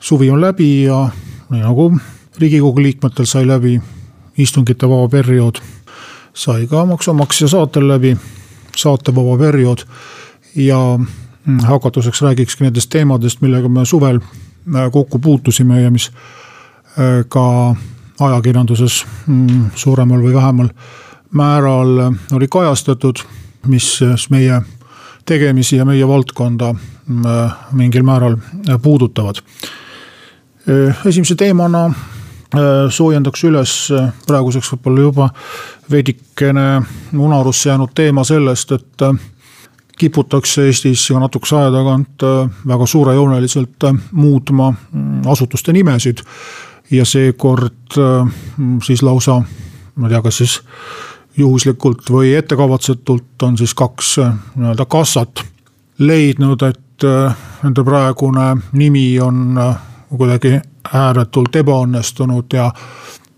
suvi on läbi ja nii nagu riigikogu liikmetel sai läbi istungite vaba periood, sai ka maksumaksja saatel läbi saatevaba periood. ja mm, hakatuseks räägikski nendest teemadest, millega me suvel äh, kokku puutusime ja mis äh, ka ajakirjanduses mm, suuremal või vähemal määral oli kajastatud, mis meie tegemisi ja meie valdkonda mm, äh, mingil määral puudutavad Äh, esimese teemana soojendaks üles praeguseks võib-olla juba veidikene unarusse jäänud teema sellest, et kiputakse Eestis iga natukese aja tagant väga suurejooneliselt muutma asutuste nimesid. ja seekord siis lausa, ma ei tea, kas siis juhuslikult või ettekavatsetult on siis kaks nii-öelda kassat leidnud, et nende praegune nimi on kuidagi ääretult ebaõnnestunud ja,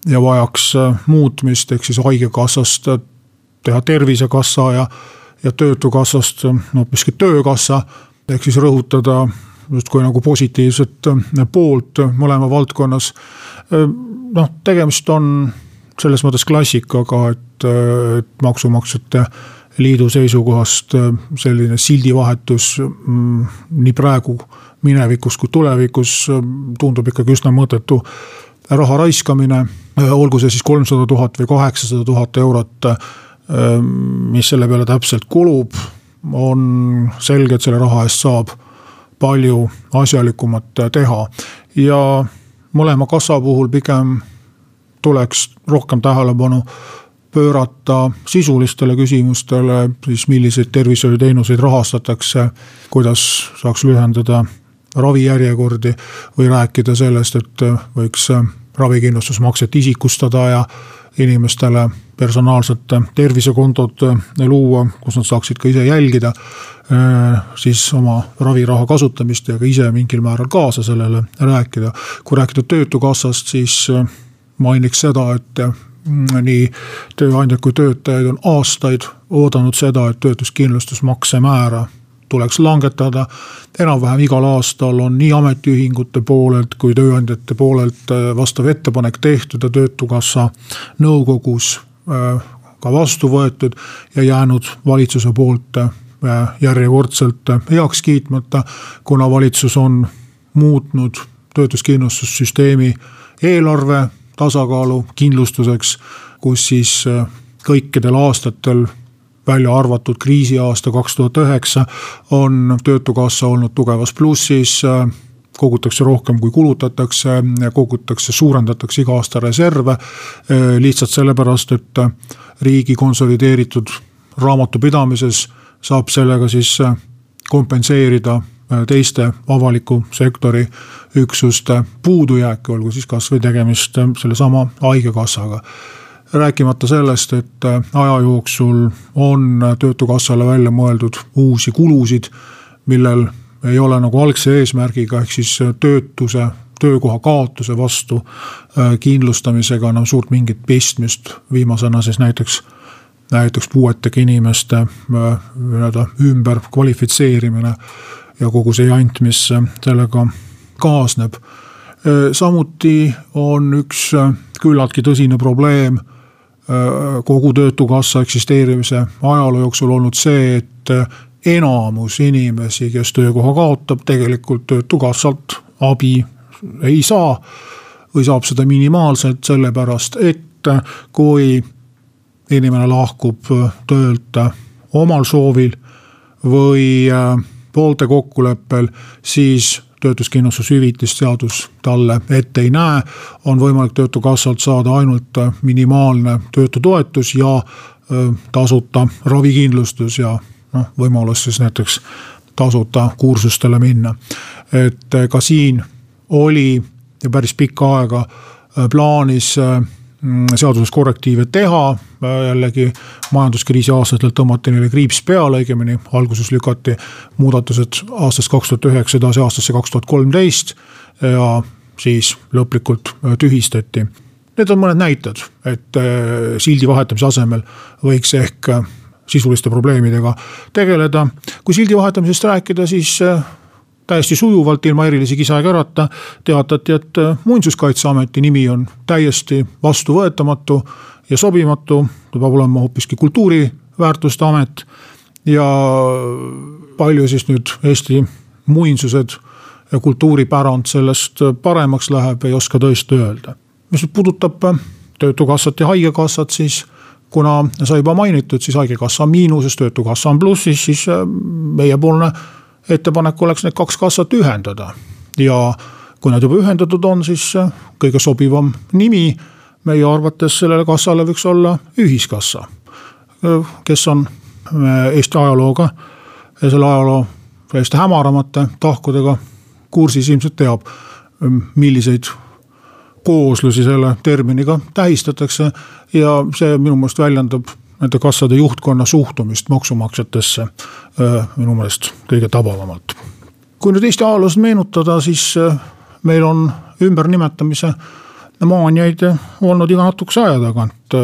ja vajaks äh, muutmist, ehk siis haigekassast äh, teha tervisekassa ja, ja töötukassast äh, hoopiski töökassa. ehk siis rõhutada justkui nagu positiivset poolt mõlema valdkonnas. noh, tegemist on selles mõttes klassikaga, et, et maksumaksjate liidu seisukohast selline sildivahetus mm, nii praegu minevikus kui tulevikus tundub ikkagi üsna mõttetu raha raiskamine. olgu see siis kolmsada tuhat või kaheksasada tuhat eurot, mis selle peale täpselt kulub, on selge, et selle raha eest saab palju asjalikumat teha ja mõlema kassa puhul pigem tuleks rohkem tähelepanu pöörata sisulistele küsimustele, siis milliseid tervishoiuteenuseid rahastatakse, kuidas saaks lühendada ravijärjekordi või rääkida sellest, et võiks ravikindlustusmakset isikustada ja inimestele personaalset tervisekontot luua, kus nad saaksid ka ise jälgida siis oma raviraha kasutamist ja ka ise mingil määral kaasa sellele rääkida. kui rääkida töötukassast, siis mainiks seda, et nii tööandjad kui töötajad on aastaid oodanud seda, et töötuskindlustusmakse määra tuleks langetada. enam-vähem igal aastal on nii ametiühingute poolelt kui tööandjate poolelt äh, vastav ettepanek tehtud ja töötukassa nõukogus äh, ka vastu võetud ja jäänud valitsuse poolt äh, järjekordselt heaks kiitmata, kuna valitsus on muutnud töötuskindlustussüsteemi eelarve tasakaalu kindlustuseks, kus siis kõikidel aastatel välja arvatud kriisiaasta kaks tuhat üheksa, on töötukassa olnud tugevas plussis kogutakse rohkem, kui kulutatakse, kogutakse, suurendatakse iga aasta reserve. lihtsalt sellepärast, et riigi konsolideeritud raamatupidamises saab sellega siis kompenseerida teiste avaliku sektori üksuste puudujääke, olgu siis kasvõi tegemist sellesama haigekassaga rääkimata sellest, et äh, aja jooksul on töötukassale välja mõeldud uusi kulusid, millel ei ole nagu algse eesmärgiga, ehk siis töötuse, töökoha kaotuse vastu äh, kindlustamisega enam suurt mingit pistmist. viimasena siis näiteks, näiteks puuetega inimeste äh, nii-öelda ümber kvalifitseerimine ja kogu see jant, mis sellega kaasneb. samuti on üks küllaltki tõsine probleem Äh, kogu Töötukassa eksisteerimise ajaloo jooksul olnud see, et äh, enamus inimesi, kes töökoha kaotab, tegelikult Töötukassalt abi ei saa. või saab seda minimaalselt, sellepärast et äh, kui inimene lahkub töölt omal soovil või poolte kokkuleppel, siis töötuskindlustushüvitist seadus talle ette ei näe. on võimalik töötukassalt saada ainult minimaalne töötutoetus ja tasuta ravikindlustus ja noh, võimalus siis näiteks tasuta kursustele minna. et ka siin oli päris pikka aega plaanis seaduses korrektiive teha, jällegi majanduskriisi aastatel tõmmati neile kriips peale, õigemini alguses lükati muudatused aastast kaks tuhat üheksa edasi aastasse kaks tuhat kolmteist ja siis lõplikult tühistati. Need on mõned näited, et äh, sildi vahetamise asemel võiks ehk äh, sisuliste probleemidega tegeleda. kui sildi vahetamisest rääkida, siis äh, täiesti sujuvalt, ilma erilisi kisa-kärata teatati, et äh, muinsuskaitseameti nimi on täiesti vastuvõetamatu ja sobimatu. ta peab olema hoopiski kultuuriväärtuste amet ja palju siis nüüd Eesti muinsused ja kultuuripärand sellest paremaks läheb, ei oska tõesti öelda. mis nüüd puudutab äh, töötukassat ja haigekassat, siis kuna sai juba mainitud, siis haigekassa on miinuses, töötukassa on plussis, siis äh, meiepoolne ettepanek oleks need kaks kassat ühendada. ja kui nad juba ühendatud on, siis äh, kõige sobivam nimi meie arvates sellele kassale võiks olla ühiskassa. Äh, kes on äh, Eesti ajalooga ja selle ajaloo täiesti hämaramate tahkudega kursis, ilmselt teab, milliseid kooslusi selle terminiga tähistatakse. ja see minu meelest väljendab nende kassade juhtkonna suhtumist maksumaksjatesse minu meelest kõige tabavamalt. kui nüüd Eesti ajaloost meenutada, siis meil on ümbernimetamise maaniaid olnud iga natukese aja tagant.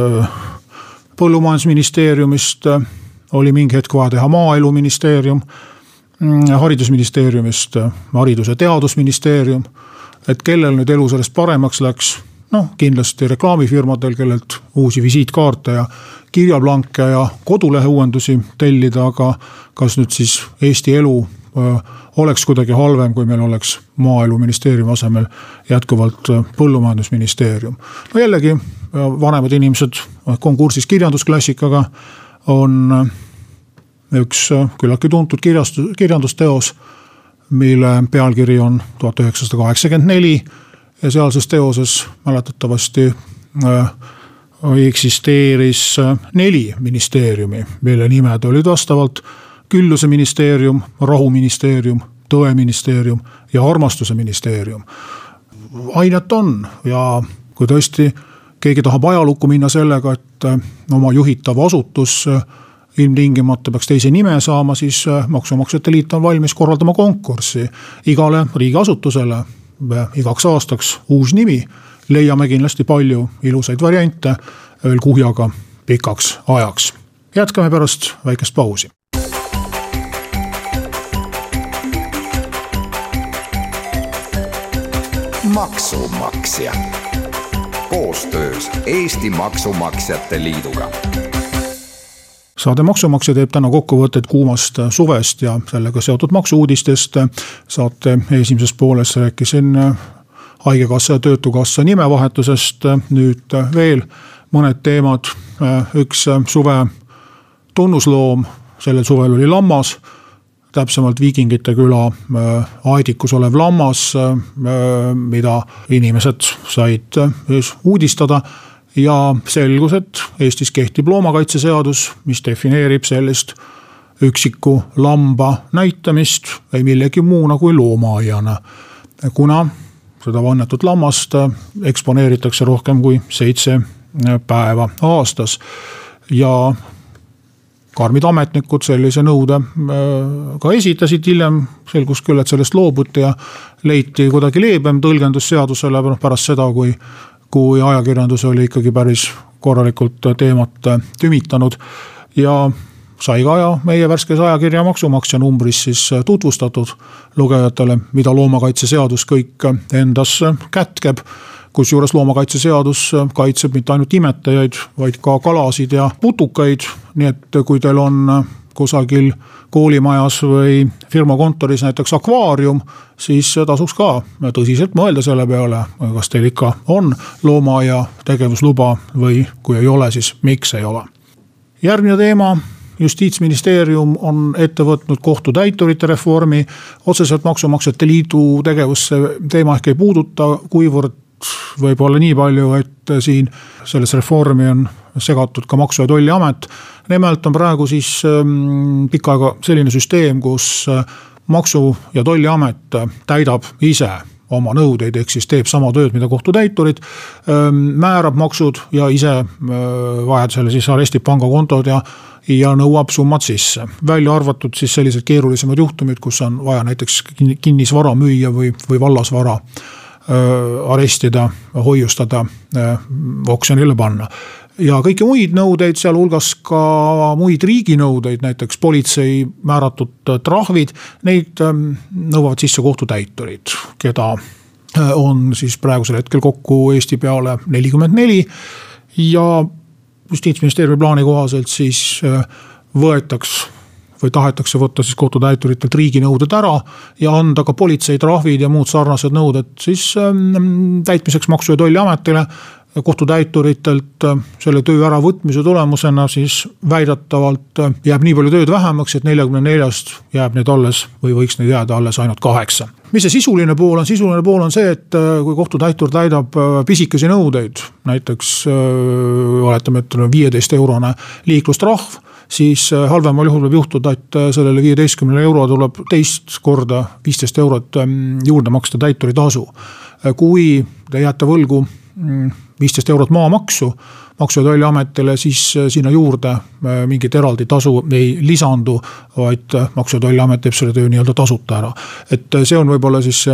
põllumajandusministeeriumist oli mingi hetk vaja teha maaeluministeerium, mm, haridusministeeriumist haridus- ja teadusministeerium. et kellel nüüd elu sellest paremaks läks noh, kindlasti reklaamifirmadel, kellelt uusi visiitkaarte ja kirjaplanke ja kodulehe uuendusi tellida, aga kas nüüd siis Eesti elu oleks kuidagi halvem, kui meil oleks maaeluministeeriumi asemel jätkuvalt põllumajandusministeerium. no jällegi vanemad inimesed on kursis kirjandusklassikaga, on üks küllaltki tuntud kirjastus, kirjandusteos, mille pealkiri on tuhat üheksasada kaheksakümmend neli ja sealses teoses mäletatavasti äh, eksisteeris äh, neli ministeeriumi, mille nimed olid vastavalt külluse ministeerium, rahuministeerium, tõeministeerium ja armastuse ministeerium. ainet on ja kui tõesti keegi tahab ajalukku minna sellega, et äh, oma juhitav asutus ilmtingimata peaks teise nime saama, siis Maksumaksjate Liit on valmis korraldama konkurssi igale riigiasutusele igaks aastaks uus nimi. leiame kindlasti palju ilusaid variante veel kuhjaga pikaks ajaks. jätkame pärast väikest pausi. maksumaksja koostöös Eesti Maksumaksjate Liiduga saade Maksumaksja teeb täna kokkuvõtted kuumast suvest ja sellega seotud maksu-uudistest. saate esimeses pooles rääkisin haigekassa ja töötukassa nimevahetusest, nüüd veel mõned teemad. üks suve tunnusloom sellel suvel oli lammas täpsemalt Viikingite küla Aedikus olev lammas, mida inimesed said uudistada ja selgus, et Eestis kehtib loomakaitseseadus, mis defineerib sellist üksiku lamba näitamist ei millegi muuna kui loomaaiana. kuna seda vannetut lammast eksponeeritakse rohkem kui seitse päeva aastas ja karmid ametnikud sellise nõude äh, ka esitasid, hiljem selgus küll, et sellest loobuti ja leiti kuidagi leebem tõlgendus seadusele pärast seda, kui kui ajakirjandus oli ikkagi päris korralikult teemat tümitanud. ja sai ka ja meie värskes ajakirja Maksumaksja numbris siis tutvustatud lugejatele, mida loomakaitseseadus kõik endas kätkeb kusjuures loomakaitseseadus kaitseb mitte ainult imetajaid, vaid ka kalasid ja putukaid. nii et kui teil on kusagil koolimajas või firma kontoris näiteks akvaarium, siis tasuks ka tõsiselt mõelda selle peale, kas teil ikka on loomaaia tegevusluba või kui ei ole, siis miks ei ole. järgmine teema justiitsministeerium on ette võtnud kohtutäiturite reformi, otseselt Maksumaksjate Liidu tegevusse teema ehk ei puuduta, kuivõrd võib-olla nii palju, et siin selles reformi on segatud ka Maksu- ja Tolliamet. nimelt on praegu siis ähm, pikka aega selline süsteem, kus äh, maksu- ja Tolliamet täidab ise oma nõudeid, ehk siis teeb sama tööd, mida kohtutäiturid. määrab maksud ja ise vajadusel siis arestib pangakontod ja ja nõuab summad sisse. välja arvatud siis sellised keerulisemad juhtumid, kus on vaja näiteks kinnisvara müüa või, või vallasvara arestida, hoiustada, oksjonile panna. Ja kõiki muid nõudeid, sealhulgas ka muid riiginõudeid, näiteks politsei määratud trahvid, neid nõuavad sisse kohtutäiturid, keda on siis praegusel hetkel kokku Eesti peale nelikümmend neli. Ja justiitsministeeriumi plaani kohaselt siis äh, võetaks või tahetakse võtta siis kohtutäituritelt riiginõuded ära ja anda ka politseitrahvid ja muud sarnased nõuded siis ähm, täitmiseks Maksu- ja Tolliametile kohtutäituritelt äh, selle töö äravõtmise tulemusena siis väidetavalt äh, jääb nii palju tööd vähemaks, et neljakümne neljast jääb neid alles või võiks neid jääda alles ainult kaheksa. mis see sisuline pool on, sisuline pool on see, et äh, kui kohtutäitur täidab pisikesi nõudeid, näiteks oletame, et on viieteist eurone liiklustrahv siis halvemal juhul võib juhtuda, et sellele viieteistkümnele euro tuleb teist korda viisteist eurot ähm, juurde maksta täituritasu. kui te jääte võlgu mm, viisteist eurot maamaksu Maksu- ja Tolliametile, siis äh, sinna juurde äh, mingit eraldi tasu ei lisandu, vaid äh, Maksu- ja Tolliamet teeb selle töö nii-öelda tasuta ära. et see on võib-olla siis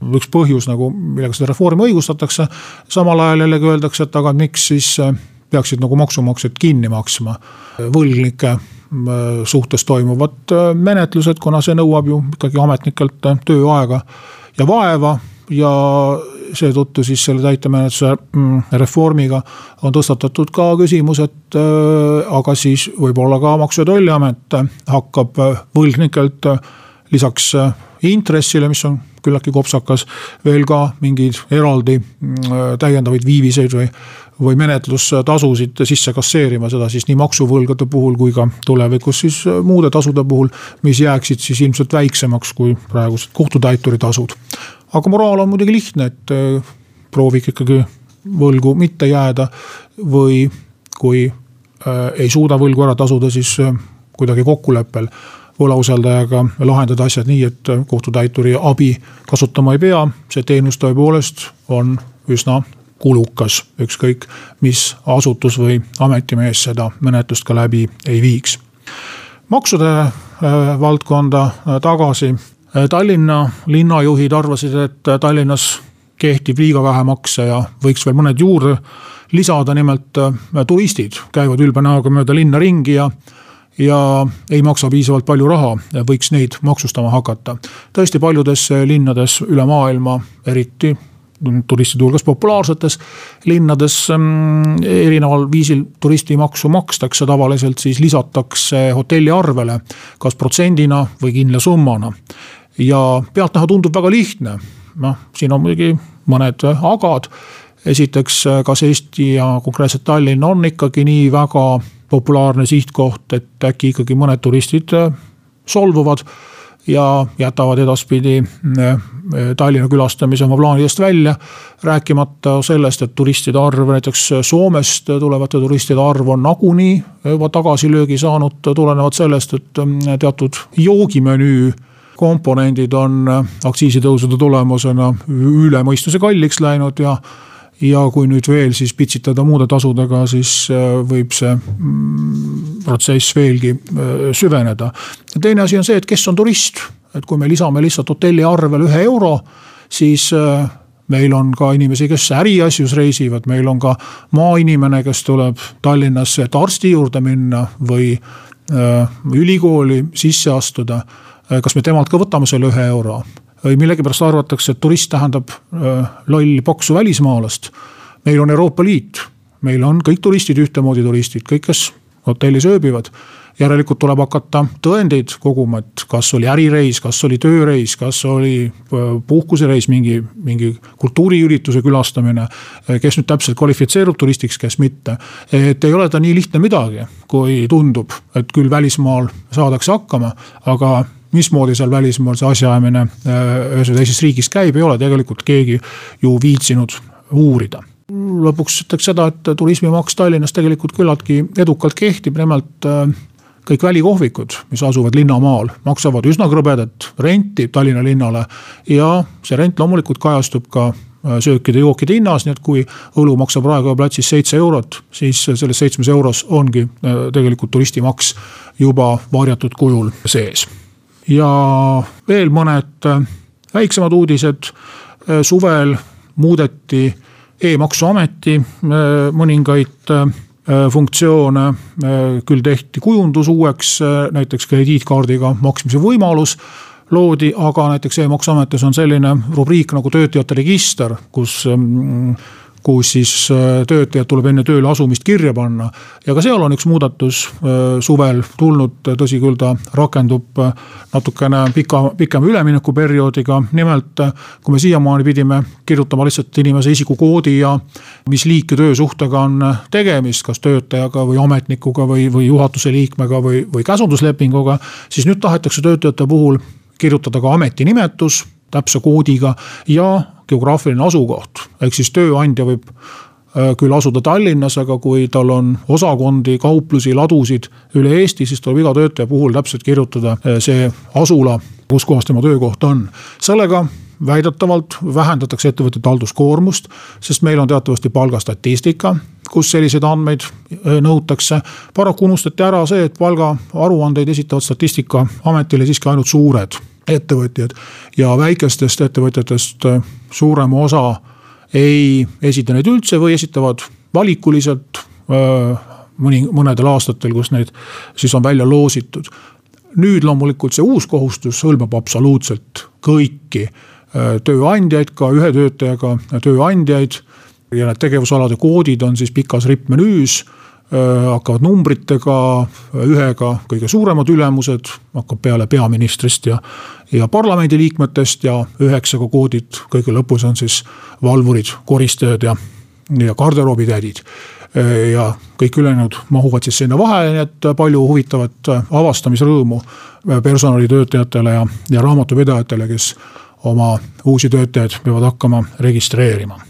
üks põhjus nagu, millega seda reformi õigustatakse. samal ajal jällegi öeldakse, et aga miks siis peaksid nagu maksumaksjad kinni maksma. Võlgnike suhtes toimuvad menetlused, kuna see nõuab ju ikkagi ametnikelt tööaega ja vaeva ja seetõttu siis selle täitemenetluse mm, reformiga on tõstatatud ka küsimus, et äh, aga siis võib-olla ka Maksu- ja Tolliamet hakkab äh, võlgnikelt äh, lisaks intressile, mis on küllaltki kopsakas, veel ka mingeid eraldi mm, täiendavaid viiviseid või, või menetlustasusid sisse kasseerima, seda siis nii maksuvõlgade puhul kui ka tulevikus siis muude tasude puhul, mis jääksid siis ilmselt väiksemaks kui praegused kohtutäituri tasud aga moraal on muidugi lihtne, et äh, proovige ikkagi võlgu mitte jääda või kui äh, ei suuda võlgu ära tasuda, siis äh, kuidagi kokkuleppel võlausaldajaga lahendada asjad nii, et kohtutäituri abi kasutama ei pea. see teenus tõepoolest on üsna kulukas, ükskõik mis asutus või ametimees seda menetlust ka läbi ei viiks. maksude valdkonda tagasi Äh, Tallinna linnajuhid arvasid, et äh, Tallinnas kehtib liiga vähe makse ja võiks veel mõned juurde lisada, nimelt äh, turistid käivad ülbe näoga mööda linna ringi ja ja ei maksa piisavalt palju raha, võiks neid maksustama hakata. tõesti paljudes linnades üle maailma, eriti turistide hulgas populaarsetes linnades mm, erineval viisil turistimaksu makstakse, tavaliselt siis lisatakse hotelliarvele kas protsendina või kindla summana ja pealtnäha tundub väga lihtne. noh, siin on muidugi mõned agad. esiteks, kas Eesti ja konkreetselt Tallinn on ikkagi nii väga populaarne sihtkoht, et äkki ikkagi mõned turistid solvuvad ja jätavad edaspidi eh, Tallinna külastamise oma plaanidest välja. rääkimata sellest, et turistide arv, näiteks Soomest tulevate turistide arv on nagunii juba tagasilöögi saanud, tulenevalt sellest, et mm, teatud joogimenüü komponendid on äh, aktsiisitõusude tulemusena üle mõistuse kalliks läinud ja ja kui nüüd veel siis pitsitada muude tasudega, siis äh, võib see mm, protsess veelgi äh, süveneda. ja teine asi on see, et kes on turist, et kui me lisame lihtsalt hotelli arvele ühe euro, siis meil on ka inimesi, kes äriasjus reisivad, meil on ka maainimene, kes tuleb Tallinnasse, et arsti juurde minna või ülikooli sisse astuda. Äh, kas me temalt ka võtame selle ühe euro millegipärast arvatakse, et turist tähendab äh, lolli paksu välismaalast. meil on Euroopa Liit, meil on kõik turistid ühtemoodi turistid, kõik, kes hotellis ööbivad. järelikult tuleb hakata tõendeid koguma, et kas oli ärireis, kas oli tööreis, kas oli äh, puhkusereis, mingi, mingi kultuuriürituse külastamine. kes nüüd täpselt kvalifitseerub turistiks, kes mitte. et ei ole ta nii lihtne midagi, kui tundub, et küll välismaal saadakse hakkama, aga mismoodi seal välismaal see asjaajamine äh, ühes või teises riigis käib, ei ole tegelikult keegi ju viitsinud uurida lõpuks ütleks seda, et turismimaks Tallinnas tegelikult küllaltki edukalt kehtib, nimelt äh, kõik välikohvikud, mis asuvad linnamaal, maksavad üsna krõbedat renti Tallinna linnale. ja see rent loomulikult kajastub ka söökide-jookide hinnas, nii et kui õlu maksab Raekoja platsis seitse eurot, siis selles seitsmes euros ongi tegelikult turistimaks juba varjatud kujul sees. Ja veel mõned väiksemad uudised, suvel muudeti e-maksuameti mõningaid funktsioone, küll tehti kujundus uueks, näiteks krediitkaardiga maksmise võimalus loodi, aga näiteks e-maksuametis on selline rubriik nagu töötajate register, kus mm, kus siis äh, töötajad tuleb enne tööle asumist kirja panna. ja ka seal on üks muudatus äh, suvel tulnud, tõsi küll, ta rakendub äh, natukene pika, pikema üleminekuperioodiga. nimelt, kui me siiamaani pidime kirjutama lihtsalt inimese isikukoodi ja mis liiki töösuhtega on tegemist, kas töötajaga või ametnikuga või, või juhatuse liikmega või, või käsunduslepinguga. siis nüüd tahetakse töötajate puhul kirjutada ka ametinimetus täpse koodiga ja geograafiline asukoht. ehk siis tööandja võib äh, küll asuda Tallinnas, aga kui tal on osakondi, kauplusi, ladusid üle Eesti, siis tuleb iga töötaja puhul täpselt kirjutada äh, see asula, kus kohas tema töökoht on. sellega väidetavalt vähendatakse ettevõtete halduskoormust, sest meil on teatavasti palgastatistika, kus selliseid andmeid äh, nõutakse. paraku unustati ära see, et palgaaruandeid esitavad statistikaametile siiski ainult suured ettevõtjad ja väikestest ettevõtjatest äh, suurem osa ei esita neid üldse või esitavad valikuliselt äh, mõni, mõnedel aastatel, kus neid siis on välja loositud. nüüd loomulikult see uus kohustus hõlmab absoluutselt kõiki äh, tööandjaid, ka ühe töötajaga tööandjaid. ja need tegevusalade koodid on siis pikas rippmenüüs hakkavad numbritega, ühega kõige suuremad ülemused, hakkab peale peaministrist ja, ja parlamendiliikmetest ja üheksaga koodid, kõige lõpus on siis valvurid, koristajad ja, ja garderoobitädid. ja kõik ülejäänud mahuvad siis sinna vahele, nii et palju huvitavat avastamisrõõmu personalitöötajatele ja, ja raamatupidajatele, kes oma uusi töötajaid peavad hakkama registreerima